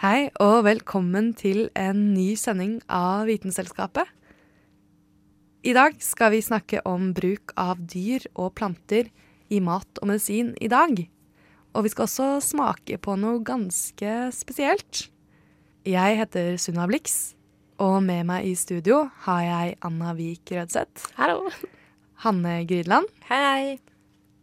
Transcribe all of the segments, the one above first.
Hei og velkommen til en ny sending av Vitenselskapet. I dag skal vi snakke om bruk av dyr og planter i mat og medisin i dag. Og vi skal også smake på noe ganske spesielt. Jeg heter Sunna Blix, og med meg i studio har jeg Anna Vik Rødseth, Hallo. Hanne Grydland, Hei.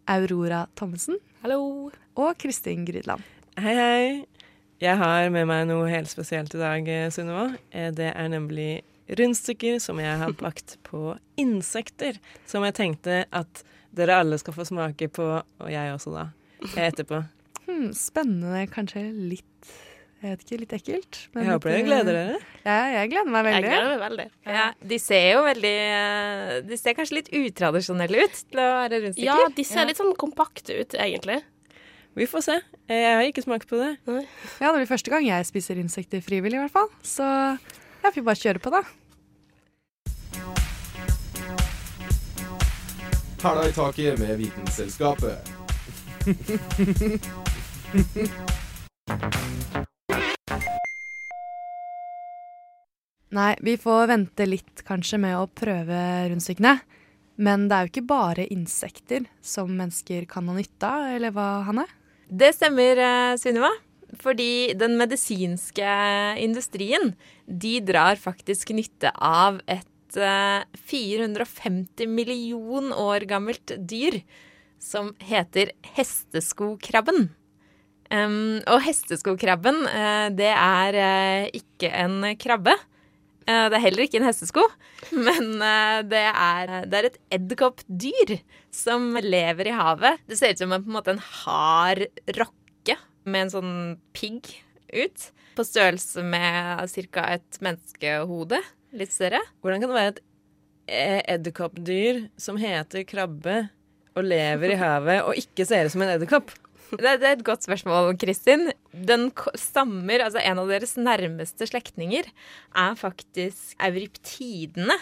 Aurora Thommessen Hallo. og Kristin Grydland. Hei, hei. Jeg har med meg noe helt spesielt i dag, eh, Sunniva. Eh, Det er nemlig rundstykker som jeg har lagt på insekter. Som jeg tenkte at dere alle skal få smake på, og jeg også, da. Etterpå. Hmm, spennende, kanskje litt jeg vet ikke, litt ekkelt. men Jeg håper dere gleder eh, dere. Ja, jeg gleder meg veldig. Jeg gleder meg veldig. Ja, de ser jo veldig eh, De ser kanskje litt utradisjonelle ut til å være rundstykker. Ja, de ser litt sånn kompakte ut, egentlig. Vi får se. Jeg har ikke smakt på det. Ja, det blir første gang jeg spiser insekter frivillig, i hvert fall. Så jeg får bare kjøre på, da. Hæla i taket med Vitenselskapet. Nei, vi får vente litt kanskje med å prøve rundstykkene. Men det er jo ikke bare insekter som mennesker kan ha nytte av, eller hva, Hanne? Det stemmer, eh, Sunniva. Fordi den medisinske industrien, de drar faktisk nytte av et eh, 450 million år gammelt dyr som heter hesteskokrabben. Um, og hesteskokrabben, eh, det er eh, ikke en krabbe. Eh, det er heller ikke en hestesko, men eh, det er, det er et edderkoppdyr som lever i havet. Det ser ut som en, på en måte en hard rokke med en sånn pigg ut. På størrelse med ca. et menneskehode. Litt større. Hvordan kan det være et eh, edderkoppdyr som heter krabbe og lever i havet og ikke ser ut som en edderkopp? Det, det er et godt spørsmål, Kristin. Den stammer, altså En av deres nærmeste slektninger er faktisk euriptidene.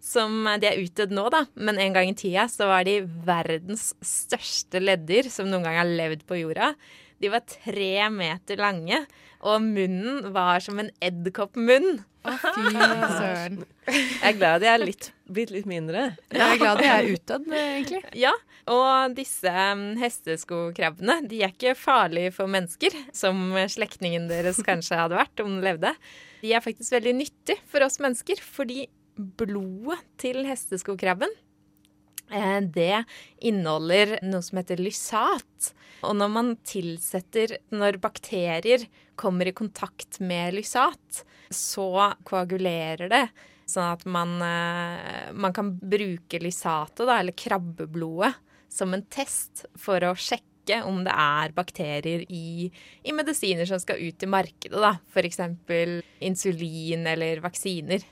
Som de er utdødd nå, da. Men en gang i tida så var de verdens største leddyr som noen gang har levd på jorda. De var tre meter lange, og munnen var som en edderkoppmunn. Fy søren. Jeg er glad de er litt, blitt litt mindre. Jeg er glad de er utdødd, egentlig. Ja, og disse um, hesteskokrabbene de er ikke farlige for mennesker, som slektningen deres kanskje hadde vært om den levde. De er faktisk veldig nyttige for oss mennesker, fordi blodet til hesteskokrabben eh, det inneholder noe som heter lysat. Og når man tilsetter Når bakterier kommer i kontakt med lysat, så koagulerer det. Sånn at man, eh, man kan bruke lysatet, da, eller krabbeblodet, som en test for å sjekke om det er bakterier i, i medisiner som skal ut i markedet. da. F.eks. insulin eller vaksiner.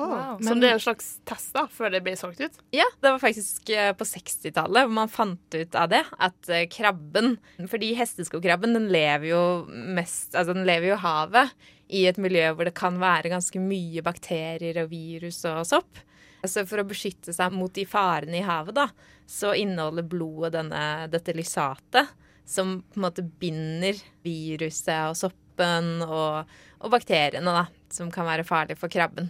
Wow. Men- det er en slags test da, før det blir solgt ut? Ja, det var faktisk eh, på 60-tallet hvor man fant ut av det. At eh, krabben Fordi hesteskokrabben den lever jo mest Altså den lever jo i havet. I et miljø hvor det kan være ganske mye bakterier og virus og sopp. Så for å beskytte seg mot de farene i havet, da, så inneholder blodet denne, dette lysatet. Som på en måte binder viruset og soppen og, og bakteriene, da. Som kan være farlige for krabben.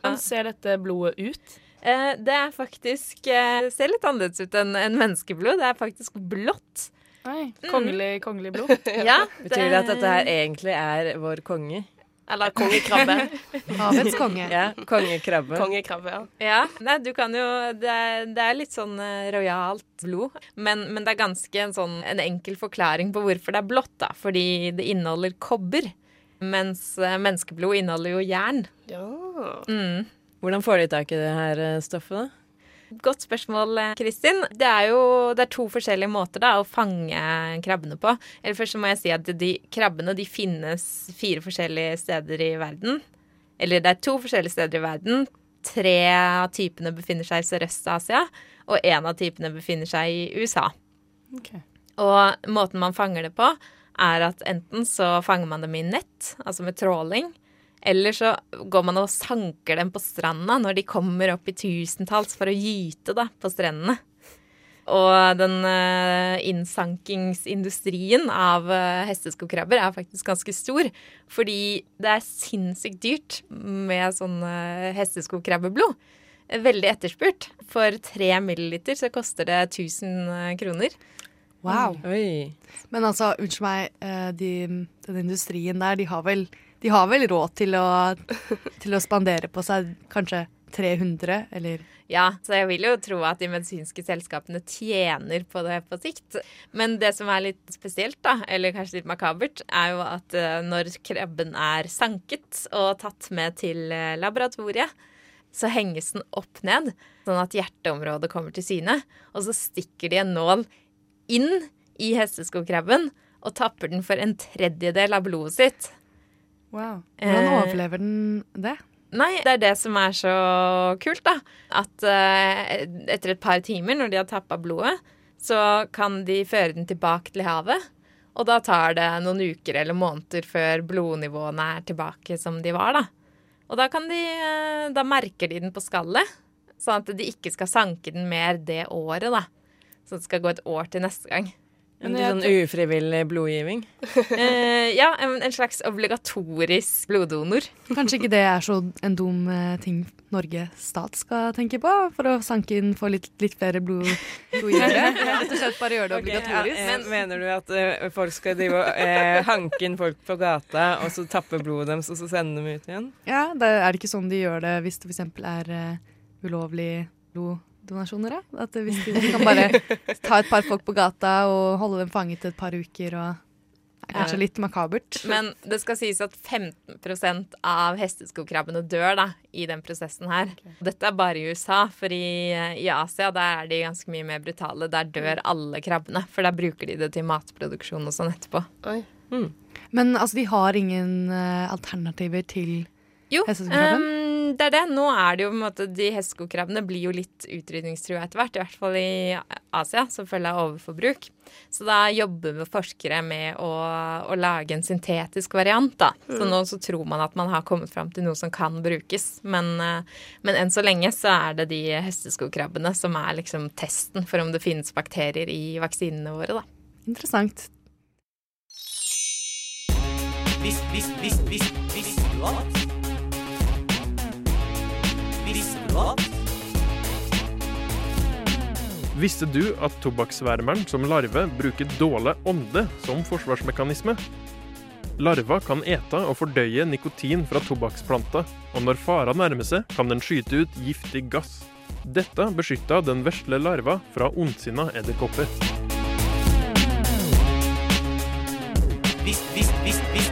Hvordan ser dette blodet ut? Eh, det er faktisk eh, ser litt annerledes ut enn en menneskeblod. Det er faktisk blått. Nei, Kongelig, kongelig blod? Ja, Betyr det at dette her egentlig er vår konge? Eller kongekrabbe? Havets konge. Ja, kongekrabbe. kongekrabbe, ja. Ja, nei, du kan jo Det er, det er litt sånn eh, rojalt blod. Men, men det er ganske en sånn en enkel forklaring på hvorfor det er blått, da. Fordi det inneholder kobber. Mens eh, menneskeblod inneholder jo jern. ja. Mm. Hvordan får de tak i det her eh, stoffet, da? Godt spørsmål, eh, Kristin. Det er jo det er to forskjellige måter da, å fange krabbene på. Eller Først så må jeg si at de krabbene de finnes fire forskjellige steder i verden. Eller det er to forskjellige steder i verden. Tre av typene befinner seg i Sørøst-Asia, og én av typene befinner seg i USA. Og måten man fanger det på, er at enten så fanger man dem i nett, altså med tråling, eller så går man og sanker dem på stranda når de kommer opp i tusentalls for å gyte da, på strendene. Og den eh, innsankingsindustrien av uh, hesteskokrabber er faktisk ganske stor. Fordi det er sinnssykt dyrt med sånn uh, hesteskokrabbeblod. Veldig etterspurt. For tre milliliter så koster det 1000 kroner. Wow. Oi. Men altså, unnskyld meg, eh, de, den industrien der, de har vel, de har vel råd til å, til å spandere på seg kanskje 300, eller Ja, så jeg vil jo tro at de medisinske selskapene tjener på det på sikt. Men det som er litt spesielt, da, eller kanskje litt makabert, er jo at eh, når krabben er sanket og tatt med til eh, laboratoriet, så henges den opp ned, sånn at hjerteområdet kommer til syne. Og så stikker de en nål inn i hesteskokrabben og tapper den for en tredjedel av blodet sitt. Wow. Hvordan Eh, overlever den det? Nei, det er det som er så kult, da. At eh, etter et par timer, når de har tappa blodet, så kan de føre den tilbake til havet. Og da tar det noen uker eller måneder før blodnivåene er tilbake som de var, da. Og da kan de eh, Da merker de den på skallet, sånn at de ikke skal sanke den mer det året, da. Så det skal gå et år til neste gang. En sånn ufrivillig blodgivning. Eh, ja, en, en slags obligatorisk bloddonor. Kanskje ikke det er så en dum eh, ting Norge stat skal tenke på, for å sanke inn for litt, litt flere blod, blodgivere? Rett og slett bare gjøre det obligatorisk. ja, men mener du at eh, folk skal drive og eh, hanke inn folk på gata, og så tappe blodet deres, og så sende dem ut igjen? Ja, det er det ikke sånn de gjør det hvis det f.eks. er ulovlig ulovlig bloddonasjoner? Da? At hvis de kan bare ta et par folk på gata og holde dem fanget et par uker og Det er kanskje litt makabert. Men det skal sies at 15% av hesteskokrabbene dør da, i den prosessen her. Dette er bare i USA, for i, i Asia der er de ganske mye mer brutale. Der dør alle krabbene, for der bruker de det til matproduksjon og sånn etterpå. Oi. Men altså, de har ingen uh, alternativer til Jo, ehm, det er det. Nå er det jo på en måte De hesteskokrabbene blir jo litt utrydningstrua etter hvert, i hvert fall i Asia, som følge av overforbruk. Så da jobber forskere med å, å lage en syntetisk variant, da. Så nå så tror man at man har kommet fram til noe som kan brukes. Men, eh, men enn så lenge så er det de hesteskokrabbene som er liksom testen for om det finnes bakterier i vaksinene våre, da. Interessant. Visst, visst, visst, visst, visst, du at? Visste du at? Tobakkssvermeren som larve bruker dårlig ånde som forsvarsmekanisme? Larva kan ete og fordøye nikotin fra tobakksplanta, og når fara nærmer seg, kan den skyte ut giftig gass. Dette beskytter den vesle larva fra ondsinna edderkopper. Visst, visst, visst, vis,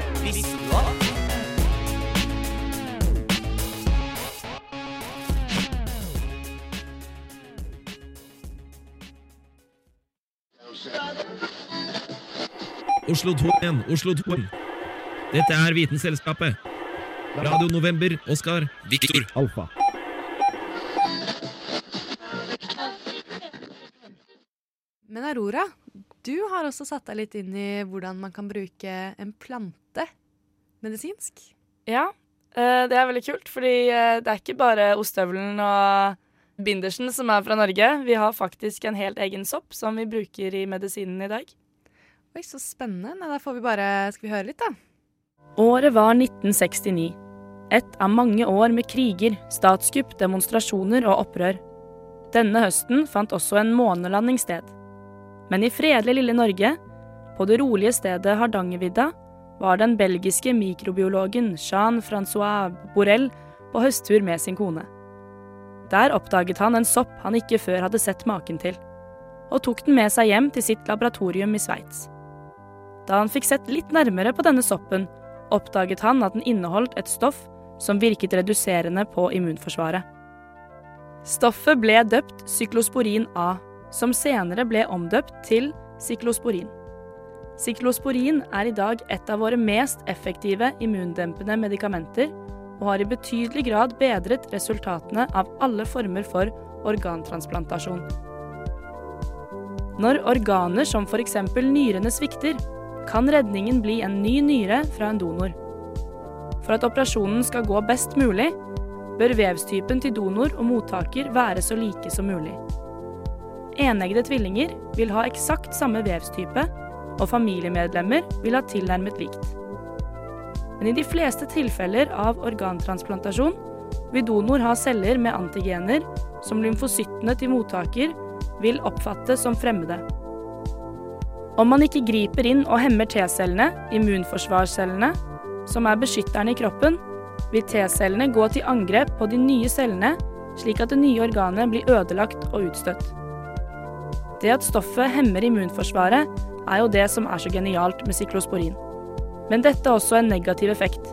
Oslo 2 igjen, Oslo 2. Dette er Vitenselskapet. Radio November, Oskar, Viktor, Alfa. Men Aurora, du har også satt deg litt inn i hvordan man kan bruke en plante medisinsk. Ja, eh, det er veldig kult, fordi eh, det er ikke bare ostehøvelen og bindersen som er fra Norge. Vi har faktisk en helt egen sopp som vi bruker i medisinen i dag. Oi, så spennende. Nei, da får vi bare Skal vi høre litt, da? Året var 1969. Et av mange år med kriger, statskupp, demonstrasjoner og opprør. Denne høsten fant også en månelanding sted. Men i fredelige lille Norge, på det rolige stedet Hardangervidda, var den belgiske mikrobiologen Jean-Francois Borel på høsttur med sin kone. Der oppdaget han en sopp han ikke før hadde sett maken til, og tok den med seg hjem til sitt laboratorium i Sveits. Da han fikk sett litt nærmere på denne soppen, oppdaget han at den inneholdt et stoff som virket reduserende på immunforsvaret. Stoffet ble døpt syklosporin A, som senere ble omdøpt til siklosporin. Siklosporin er i dag et av våre mest effektive immundempende medikamenter og har i betydelig grad bedret resultatene av alle former for organtransplantasjon. Når organer som f.eks. nyrene svikter, kan redningen bli en ny nyre fra en donor. For at operasjonen skal gå best mulig, bør vevstypen til donor og mottaker være så like som mulig. Eneggede tvillinger vil ha eksakt samme vevstype, og familiemedlemmer vil ha tilnærmet likt. Men i de fleste tilfeller av organtransplantasjon vil donor ha celler med antigener som lymfocyttene til mottaker vil oppfatte som fremmede. Om man ikke griper inn og hemmer T-cellene, immunforsvarscellene, som er beskytterne i kroppen, vil T-cellene gå til angrep på de nye cellene, slik at det nye organet blir ødelagt og utstøtt. Det at stoffet hemmer immunforsvaret, er jo det som er så genialt med siklosporin. Men dette er også en negativ effekt.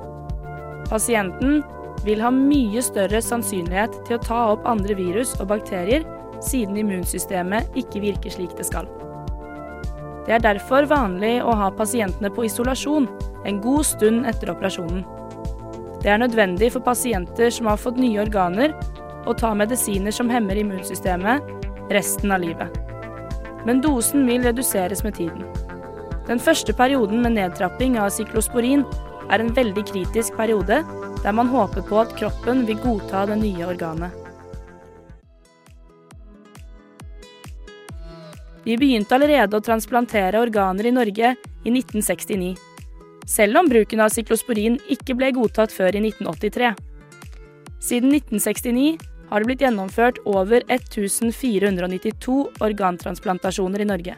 Pasienten vil ha mye større sannsynlighet til å ta opp andre virus og bakterier, siden immunsystemet ikke virker slik det skal. Det er derfor vanlig å ha pasientene på isolasjon en god stund etter operasjonen. Det er nødvendig for pasienter som har fått nye organer, å ta medisiner som hemmer immunsystemet resten av livet. Men dosen vil reduseres med tiden. Den første perioden med nedtrapping av siklosporin er en veldig kritisk periode, der man håper på at kroppen vil godta det nye organet. Vi begynte allerede å transplantere organer i Norge i 1969 selv om bruken av siklosporin ikke ble godtatt før i 1983. Siden 1969 har det blitt gjennomført over 1492 organtransplantasjoner i Norge.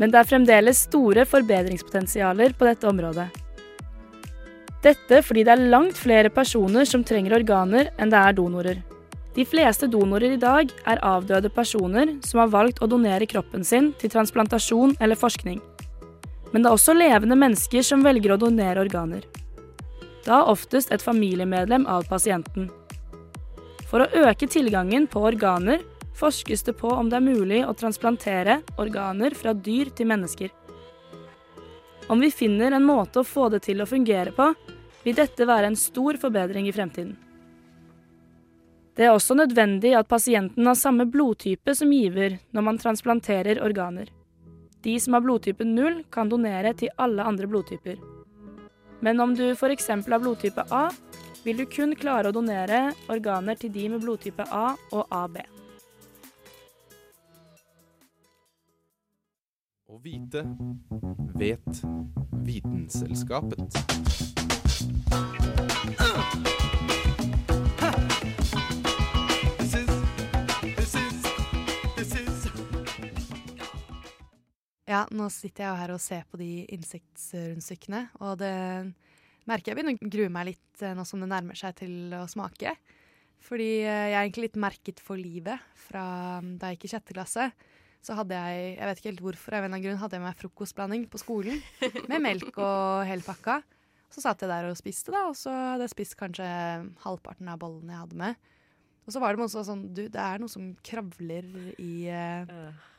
Men det er fremdeles store forbedringspotensialer på dette området. Dette fordi det er langt flere personer som trenger organer enn det er donorer. De fleste donorer i dag er avdøde personer som har valgt å donere kroppen sin til transplantasjon eller forskning. Men det er også levende mennesker som velger å donere organer. Da oftest et familiemedlem av pasienten. For å øke tilgangen på organer forskes det på om det er mulig å transplantere organer fra dyr til mennesker. Om vi finner en måte å få det til å fungere på, vil dette være en stor forbedring i fremtiden. Det er også nødvendig at pasienten har samme blodtype som giver når man transplanterer organer. De som har blodtype 0, kan donere til alle andre blodtyper. Men om du f.eks. har blodtype A, vil du kun klare å donere organer til de med blodtype A og AB. Å vite vet Vitenselskapet. Ja, nå sitter jeg jo her og ser på de insektrundstykkene, og det merker jeg begynner å grue meg litt eh, nå som det nærmer seg til å smake. Fordi eh, jeg er egentlig litt merket for livet fra mm, da jeg gikk i sjette klasse. Så hadde jeg, jeg vet ikke helt hvorfor, av en eller grunn hadde jeg med frokostblanding på skolen. Med melk og hele pakka. Så satt jeg der og spiste, da, og så hadde jeg spist kanskje halvparten av bollen jeg hadde med. Og så var det noe sånn Du, det er noe som kravler i eh,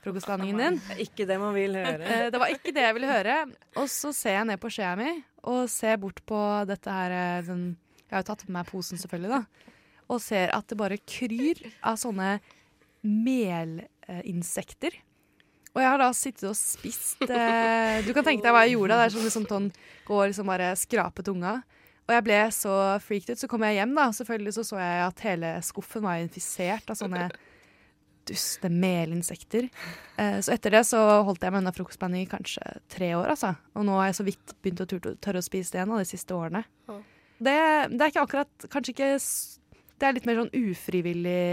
frokostblandingen din. Ikke det man vil høre. Uh, det var ikke det jeg ville høre. Og så ser jeg ned på skjea mi og ser bort på dette her den, Jeg har jo tatt med meg posen, selvfølgelig, da. Og ser at det bare kryr av sånne melinsekter. Og jeg har da sittet og spist eh, Du kan tenke deg hva jeg gjorde. Det er sånn liksom sånn, går liksom bare skrape tunga. Og jeg ble så freaked ut. Så kom jeg hjem, da. Selvfølgelig så, så jeg at hele skuffen var infisert av sånne duste melinsekter. Eh, så etter det så holdt jeg meg unna frokostbandet i kanskje tre år, altså. Og nå har jeg så vidt begynt å tørre å spise det igjen de siste årene. Det, det, er ikke akkurat Kanskje ikke Det er litt mer sånn ufrivillig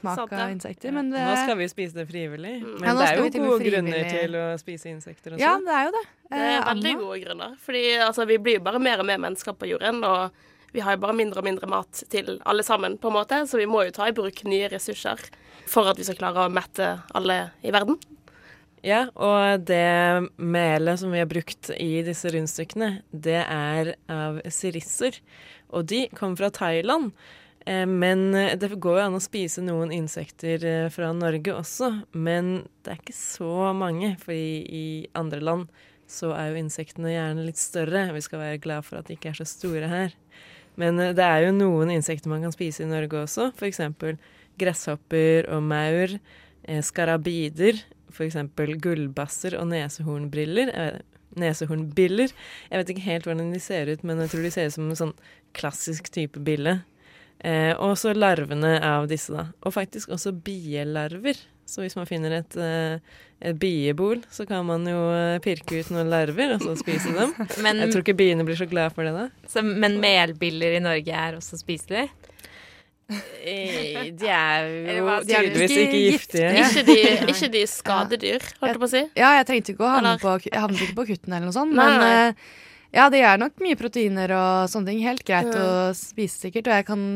smak av insekter. Men det, nå skal vi spise det frivillig. Mm. Men ja, det er jo gode grunner til å spise insekter også. Ja, det er jo det. Det er eh, veldig gode grunner. Fordi altså, vi blir jo bare mer og mer mennesker på jorden. Og vi har jo bare mindre og mindre mat til alle sammen, på en måte. Så vi må jo ta i bruk nye ressurser for at vi skal klare å mette alle i verden. Ja, og det melet som vi har brukt i disse rundstykkene, det er av sirisser. Og de kommer fra Thailand. Eh, Men eh, det går jo an å spise noen insekter eh, fra Norge også. Men det er ikke så mange, For i andre land så er jo insektene gjerne litt større. Vi skal være glad for at de ikke er så store her. Men det er jo noen insekter man kan spise i Norge også. F.eks. gresshopper og maur. Skarabider. F.eks. gullbasser og nesehornbriller. eh, Nesehornbiller. Jeg vet ikke helt hvordan de ser ut, men jeg tror de ser ut som en sånn klassisk type bille. Eh, og så larvene av disse, da. Og faktisk også bielarver. Så hvis man finner et, eh, et biebol, så kan man jo eh, pirke ut noen larver og så spise dem. Men- jeg tror ikke biene blir så glad for det, da. Så, men melbiller i Norge er også spiselige? Eh, De er jo tydeligvis ikke giftige. Ikke de, ikke de skadedyr, holdt jeg på å si. Ja, jeg trengte ikke å havne på, jeg havnet ikke på kutten eller noe sånt, men nei. eh, ja, det er nok mye proteiner og sånne ting. Helt greit Ja. å spise sikkert, og jeg kan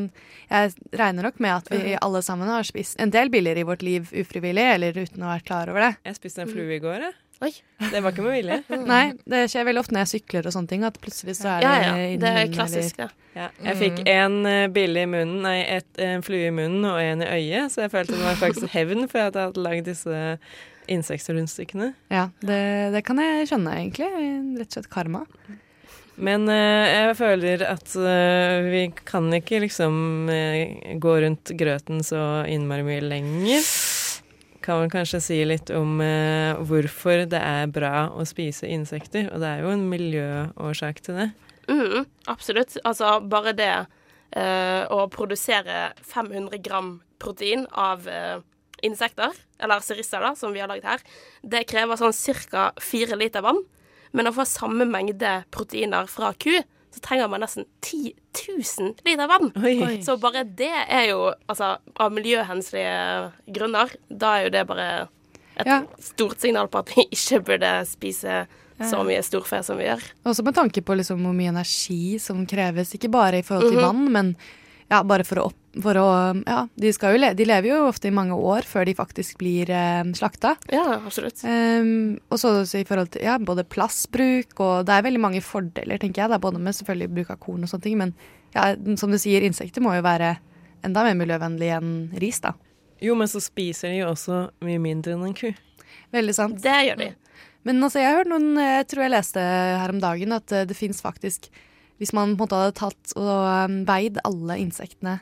Jeg regner nok med at vi alle sammen har spist en del biller i vårt liv ufrivillig, eller uten å være klar over det. Jeg spiste en flue i går, jeg. Oi. Det var ikke med vilje. Nei, det skjer veldig ofte når jeg sykler og sånne ting, at plutselig så er det Ja, ja. Det er klassisk, det. Ja, jeg fikk en eh, bille i munnen, nei, et, en flue i munnen og en i øyet, så jeg følte det var faktisk hevn for at jeg hadde lagd disse insektrundstykkene. Ja, det, det kan jeg skjønne, egentlig. Rett og slett karma. Men eh, jeg føler at eh, vi kan ikke liksom eh, gå rundt grøten så innmari mye lenger. Kan vel kanskje si litt om hvorfor det er bra å spise insekter. Og det er jo en miljøårsak til det. Mm, absolutt. Altså bare det eh, å produsere 500 gram protein av eh, insekter, eller sirisser, da, som vi har lagd her, det krever sånn ca. fire liter vann. Men å få samme mengde proteiner fra ku, så trenger man nesten 10 000 liter vann. Oi. Så bare det er jo, altså av miljøhensynlige grunner, da er jo det bare et Ja. stort signal på at vi ikke burde spise så mye storfe som vi gjør. Også med tanke på liksom hvor mye energi som kreves, ikke bare i forhold til Mhm. vann, men ja, bare for å, opp, for å Ja, de, skal jo le, de lever jo ofte i mange år før de faktisk blir eh, slakta. Ja, absolutt. Um, og så i forhold til ja, både plassbruk, og det er veldig mange fordeler, tenker jeg. Da, både med selvfølgelig bruk av korn og sånne ting, men ja, som du sier, insekter må jo være enda mer miljøvennlig enn ris, da. Jo, men så spiser de jo også mye mindre enn en ku. Veldig sant. Det gjør de. Men altså, jeg har hørt noen Jeg tror jeg leste her om dagen at eh, det fins faktisk Hvis man på en måte hadde tatt og um, veid alle insektene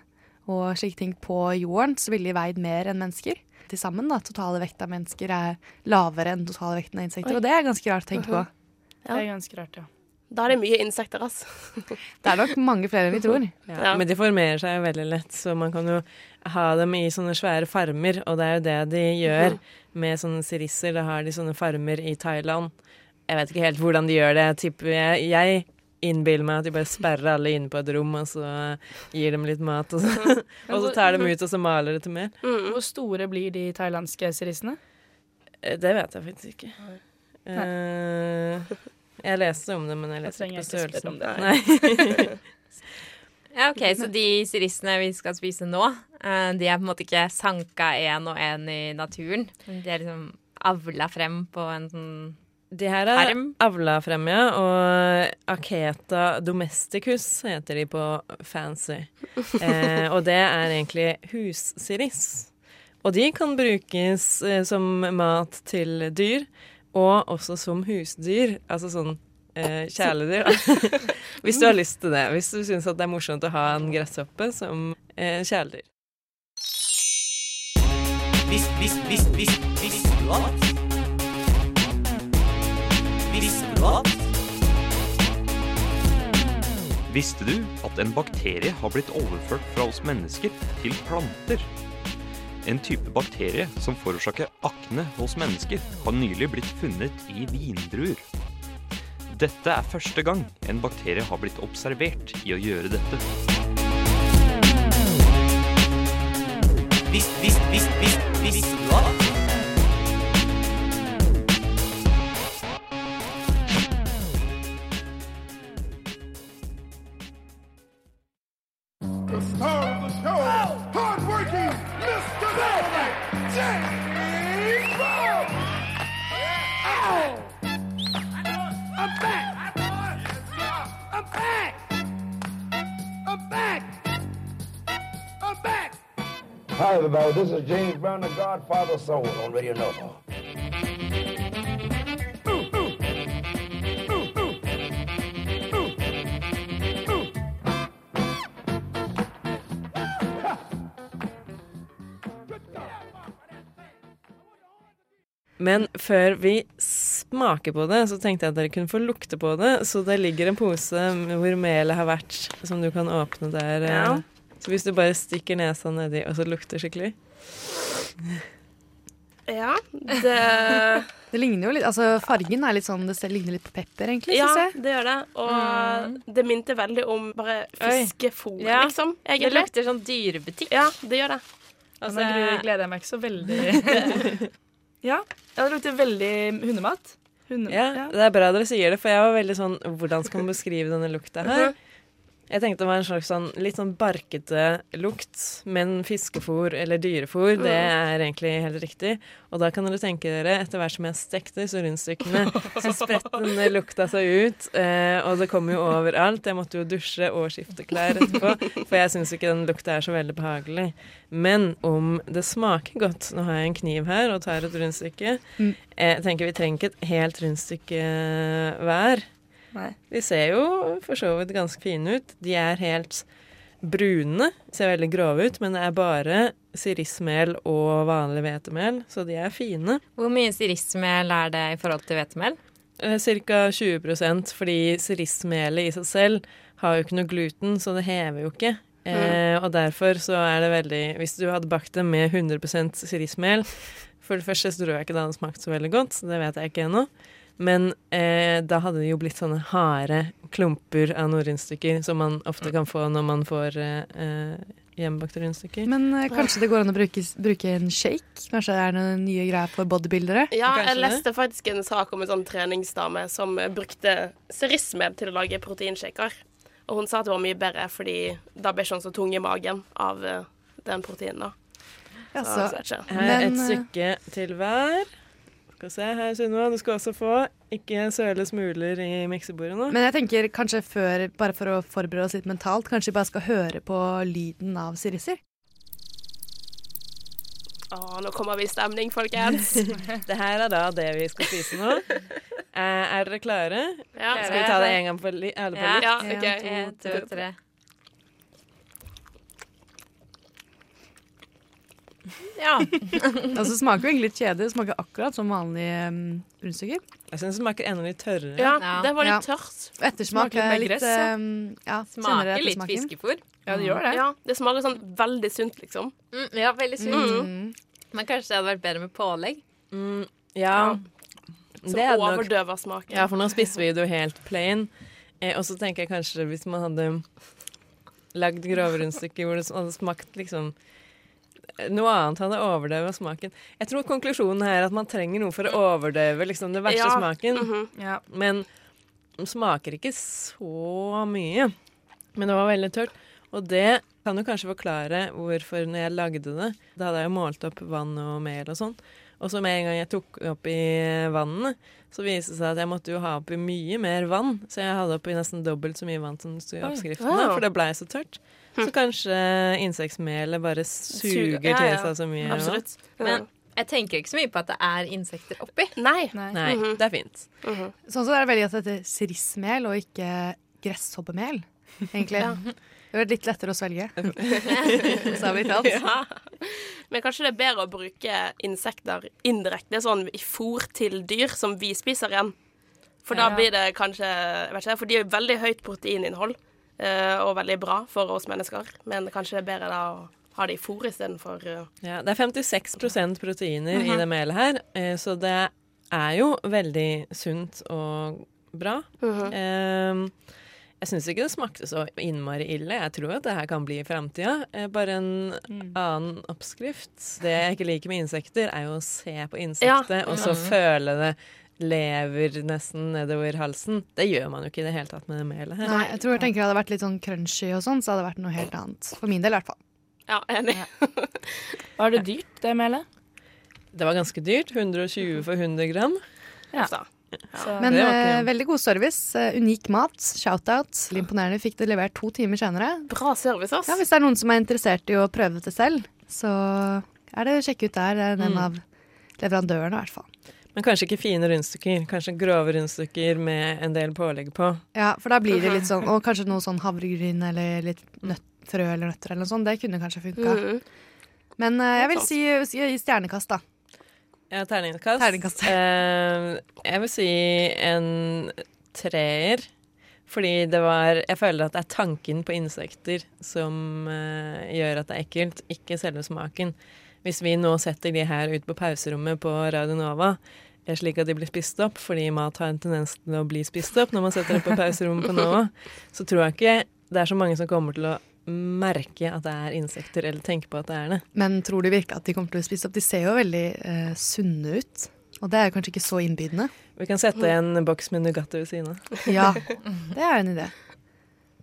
og slike ting på jorden, så ville de veid mer enn mennesker. Til sammen, da. Totale vekt av mennesker er lavere enn totale vekten av insekter. Oi. Og det er ganske rart å tenke på. Ja. Det er ganske rart, ja. Da er det mye insekter, altså. Det er nok mange flere enn vi tror. Ja, Men de formerer seg veldig lett, så man kan jo ha dem i sånne svære farmer, og det er jo det de gjør med sånne sirisser. Da har de sånne farmer i Thailand. Jeg vet ikke helt hvordan de gjør det. Jeg, jeg innbiller meg at de bare sperrer alle inne på et rom, og så gir dem litt mat, og så, og så tar dem ut, og så maler det til mer. Mm. Hvor store blir de thailandske sirissene? Eh, Det vet jeg faktisk ikke. Uh, jeg leste om det, men jeg leste trenger ikke på størrelsen. det. Nei. Ja, OK, så de sirissene vi skal spise nå, eh, de er på en måte ikke sanka én og én i naturen. De er liksom avla frem på en sånn De her er Farm. avla frem, ja. Og Aketa domesticus heter de på fancy. Eh, og det er egentlig hussiris. Og de kan brukes eh, som mat til dyr, og også som husdyr. Altså sånn eh, kjæledyr. hvis du har lyst til det. Hvis du syns det er morsomt å ha en gresshoppe som eh, kjæledyr. Hvis, hvis, hvis, hvis, visste at? Visste du at? En bakterie har blitt overført fra oss mennesker til planter? En type bakterie som forårsaker akne hos mennesker, har nylig blitt funnet i vindruer. Dette er første gang en bakterie har blitt observert i å gjøre dette. Visst, visst, visst, visst, visst, du Hi, everybody. This is James Brown, the Godfather of Soul on Radio Nova. Men før vi smaker på det, så tenkte jeg at dere kunne få lukte på det. Så det ligger en pose hvor melet har vært, som du kan åpne der. eh. Ja. Så hvis du bare stikker nesa nedi og så lukter skikkelig Ja, det Det ligner jo litt, altså Fargen er litt sånn, det ligner litt på pepper, egentlig. Ja, synes jeg. det gjør det. Og det minte veldig om bare fiskefôr, Ja, liksom. det lukter sånn dyrebutikk. Ja, det gjør det. Altså, Nå gleder jeg meg ikke så veldig Ja, ja, det lukter veldig hundemat. Hunde, Ja, det er bra dere sier det, for jeg var veldig sånn Hvordan skal man beskrive denne lukta her? Jeg tenkte det var en slags sånn litt sånn barkete lukt, men fiskefôr eller dyrefôr, det er egentlig helt riktig. Og da kan dere tenke dere, etter hvert som jeg stekte disse rundstykkene, så spredte den lukta seg ut, eh, og det kom jo overalt. Jeg måtte jo dusje og skifte klær etterpå, for jeg syns ikke den lukta er så veldig behagelig. Men om det smaker godt Nå har jeg en kniv her og tar et rundstykke. Mm. Jeg tenker vi trenger ikke et helt rundstykke hver. Nei. De ser jo for så vidt ganske fine ut. De er helt brune, ser veldig grove ut, men det er bare sirissmel og vanlig hvetemel, så de er fine. Hvor mye sirissmel er det i forhold til hvetemel? Eh, Ca. 20% fordi sirissmelet i seg selv har jo ikke noe gluten, så det hever jo ikke. Eh, og derfor så er det veldig Hvis du hadde bakt det med 100% sirismel For det første så tror jeg ikke det hadde smakt så veldig godt, det vet jeg ikke ennå. Men eh, da hadde det jo blitt sånne harde klumper av norrønstykker som man ofte kan få når man får eh, eh, hjemmebakte rundstykker. Men eh, kanskje det går an å bruke, bruke en shake? Kanskje det er noen nye greier for bodybuildere? Ja, Kanskje jeg det. leste faktisk en sak om en sånn treningsdame som brukte serisme til å lage proteinshaker. Og hun sa at det var mye bedre, fordi da ble ikke hun så tung i magen av eh, den proteinen. da. Ja, Så, så- er et eh, stykke til hver. Skal vi se her, Sunniva. Du skal også få ikke søle smuler i miksebordet nå. Men jeg tenker kanskje før, bare for å forberede oss litt mentalt, kanskje vi bare skal høre på lyden av sirisser? Å, nå kommer vi i stemning, folkens. det her er da det vi skal spise nå. Eh, er dere klare? Ja. Skal vi ta det en gang for alle på Ja. Ja, okay. ok. en, to, tre. Ja. Altså, det smaker jo egentlig litt kjedelig. Det smaker akkurat som vanlige um, rundstykker. Jeg syns det smaker enda litt tørrere. Ja, Ja. det var Ja. litt tørt. Og Ettersmak er litt gress, ja. um, ja, Smaker litt fiskefôr. Ja, det gjør det. Ja, det smaker sånn veldig sunt, liksom. Mm, ja, veldig sunt. Mm. Men kanskje det hadde vært bedre med pålegg? Mm, ja. Som Det hadde overdøver smaken. Ja, for nå spiser vi det jo helt plain. Eh, og så tenker jeg kanskje hvis man hadde lagd grove rundstykker hvor det hadde smakt liksom noe annet hadde overdøvet smaken. Jeg tror konklusjonen her er at man trenger noe for å overdøve liksom, den verste Ja, smaken. mhm. Ja. Men den smaker ikke så mye. Men det var veldig tørt. Og det kan jo kanskje forklare hvorfor når jeg lagde det Da hadde jeg jo målt opp vann og mel og sånn. Og så med en gang jeg tok oppi vannet, så viste det seg at jeg måtte jo ha oppi mye mer vann. Så jeg hadde oppi nesten dobbelt så mye vann som sto i oppskriften. Wow. For det blei så tørt. Så kanskje insektmelet bare suger ja, til ja. seg så mye. Absolutt. Men jeg tenker ikke så mye på at det er insekter oppi. Nei. Nei, Mhm. det er fint. Mhm. Sånn så er det veldig at det heter sirismel og ikke gresshoppemel, egentlig. Ja. Det vært litt lettere å svelge. Bokstavelig talt. Ja. Men kanskje det er bedre å bruke insekter indirekte, sånn i fôr til dyr som vi spiser igjen. For da Ja. blir det kanskje jeg vet ikke, For de har jo veldig høyt proteininnhold, og veldig bra for oss mennesker. Men kanskje det er bedre da å ha det i fôr istedenfor uh, Ja, det er 56% proteiner i Mhm. det melet her, eh, så det er jo veldig sunt og bra. Mm -hmm. jeg syns ikke det smakte så innmari ille. Jeg tror at det her kan bli i framtida. Eh, bare en annen oppskrift. Det jeg ikke liker med insekter, er jo å se på insektet og så Mhm. føle det lever nesten nedover halsen. Det gjør man jo ikke i det hele tatt med det melet her. Nei, jeg tror jeg tenker det hadde vært litt sånn crunchy og sånn, så hadde det vært noe helt annet. For min del i hvert fall. Ja, enig. Var det dyrt, det melet? Det var ganske dyrt. 120 for 100 gram. Ja. Så. Så, Men eh, veldig god service. Uh, unik mat. Shout-out. Imponerende. Fikk det levert to timer senere. Bra service, ass. Ja, Hvis det er noen som er interessert i å prøve det selv, Så er det å sjekke ut der. Det er en Mm. av leverandørene, i hvert fall. Men kanskje ikke fine rundstykker. Kanskje grove rundstykker med en del pålegg på. Ja, for da blir det litt sånn Og kanskje noe sånn havregryn eller litt nøtt, frø eller nøtter eller noe sånt. Det kunne kanskje funka. Mhm. Men uh, jeg vil si, si gi stjernekast, da. Ja, terningkast. Terningkast. Uh, jeg vil si en treer. Fordi det var Jeg føler at det er tanken på insekter som uh, gjør at det er ekkelt, ikke selve smaken. Hvis vi nå setter de her ut på pauserommet på Radio Nova, eh, slik at de blir spist opp, fordi mat har en tendens til å bli spist opp når man setter det på pauserommet på Nova, så tror jeg ikke det er så mange som kommer til å merke at det er insekter, eller tenke på at det er det. Men tror du virkelig at de kommer til å bli spist opp? De ser jo veldig eh, sunne ut. Og det er kanskje ikke så innbydende. Vi kan sette en boks med Nugatti ved siden av. Ja, det er en idé.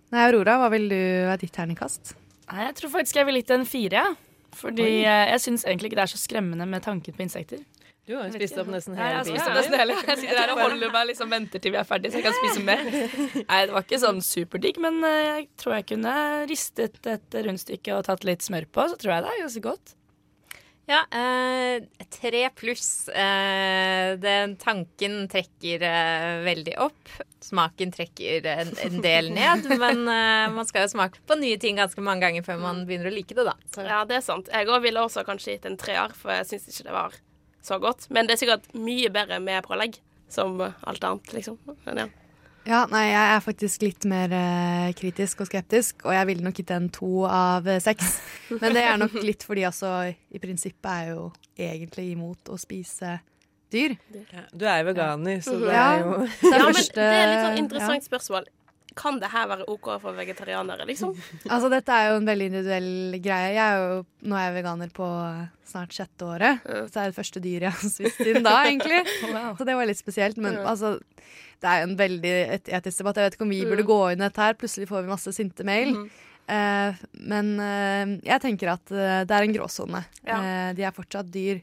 Nei, Aurora, hva vil du være ditt terningkast? Nei, jeg tror faktisk jeg vil gitt en fire. jeg. Fordi Oi. eh, jeg syns egentlig ikke det er så skremmende med tanken på insekter. Du har jo spist opp nesten Ja, jeg hele biten. opp nesten. Jeg sitter der og holder meg liksom venter til vi er ferdige, så jeg kan spise mer. Nei, det var ikke sånn superdigg, men eh, jeg tror jeg kunne ristet et rundstykke og tatt litt smør på, så tror jeg det er ganske godt. Ja, eh, tre pluss. Eh, den tanken trekker eh, veldig opp. Smaken trekker en, en del ned. Men eh, man skal jo smake på nye ting ganske mange ganger før man begynner å like det, da. Så. Ja, det er sant. Jeg òg ville også kanskje gitt en treer, for jeg syns ikke det var så godt. Men det er sikkert mye bedre med pålegg, som alt annet, liksom. Men ja. Ja, nei, jeg er faktisk litt mer uh, kritisk og skeptisk, og jeg ville nok gitt en to av eh, seks. Men det er nok litt fordi altså i prinsippet er jeg jo egentlig imot å spise dyr. Ja, du er jo veganer, så det Ja, er jo ja, men det er litt sånn interessant spørsmål. Kan det her være OK for vegetarianere, liksom? Altså, dette er jo en veldig individuell greie. Jeg er jo, nå er jeg veganer på snart sjette året. Så det er det første dyret jeg har spist inn da, egentlig. Så det var litt spesielt. Men altså, det er jo en veldig et etisk debatt. Jeg vet ikke om vi burde Mm. gå inn i dette her. Plutselig får vi masse sinte mail. Eh, men eh, jeg tenker at eh, det er en gråsone. Ja. Eh, de er fortsatt dyr.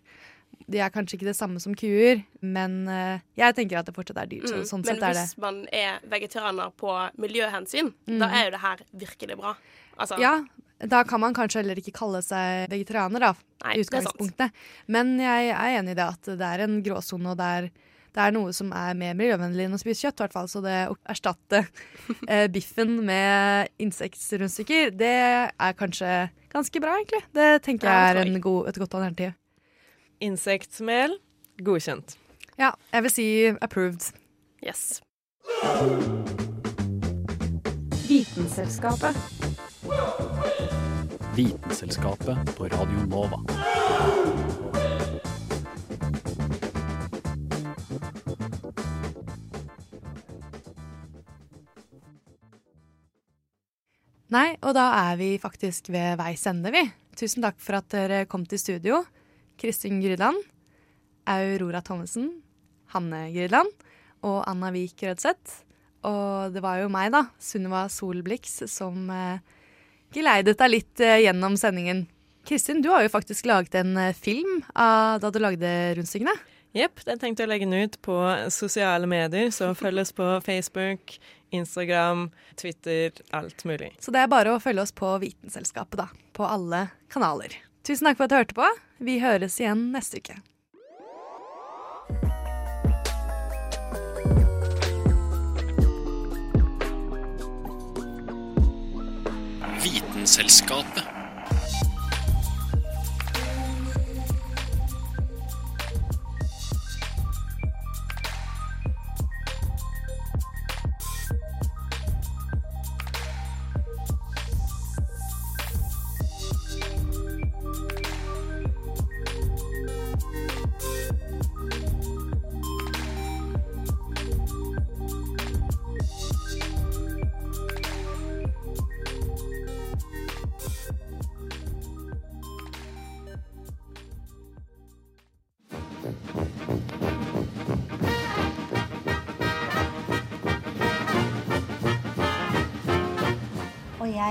De er kanskje ikke det samme som kuer, men eh, jeg tenker at det fortsatt er dyr. Mm. sånn Men er hvis man er vegetarianer på miljøhensyn, Mm. da er jo det her virkelig bra. Altså, Ja, da kan man kanskje heller ikke kalle seg vegetarianer, da, Nei, i utgangspunktet. Men jeg er enig i det at det er en gråsone, og det er, det er noe som er mer miljøvennlig enn å spise kjøtt, i hvert fall. Så det å erstatte eh, biffen med insektrundstykker, det er kanskje ganske bra, egentlig. Det tenker jeg er en god, et godt alternativ. Insektmel godkjent. Ja, jeg vil si approved. Yes. Vitenselskapet. Vitenselskapet på Radio Nova. Nei, og da er vi faktisk ved veis ende, vi. Tusen takk for at dere kom til studio. Kristin Grydland, Aurora Thommessen, Hanne Grydland og Anna Vik Rødseth. Og det var jo meg, da, Sunniva Solblix, som eh, geleidet deg litt eh, gjennom sendingen. Kristin, du har jo faktisk laget en eh, film av da du lagde rundstykkene. Jepp, den tenkte jeg å legge den ut på sosiale medier, så følg oss på Facebook, Instagram, Twitter, alt mulig. Så det er bare å følge oss på Vitenselskapet, da. På alle kanaler. Tusen takk for at du hørte på. Vi høres igjen neste uke. Vitenselskapet.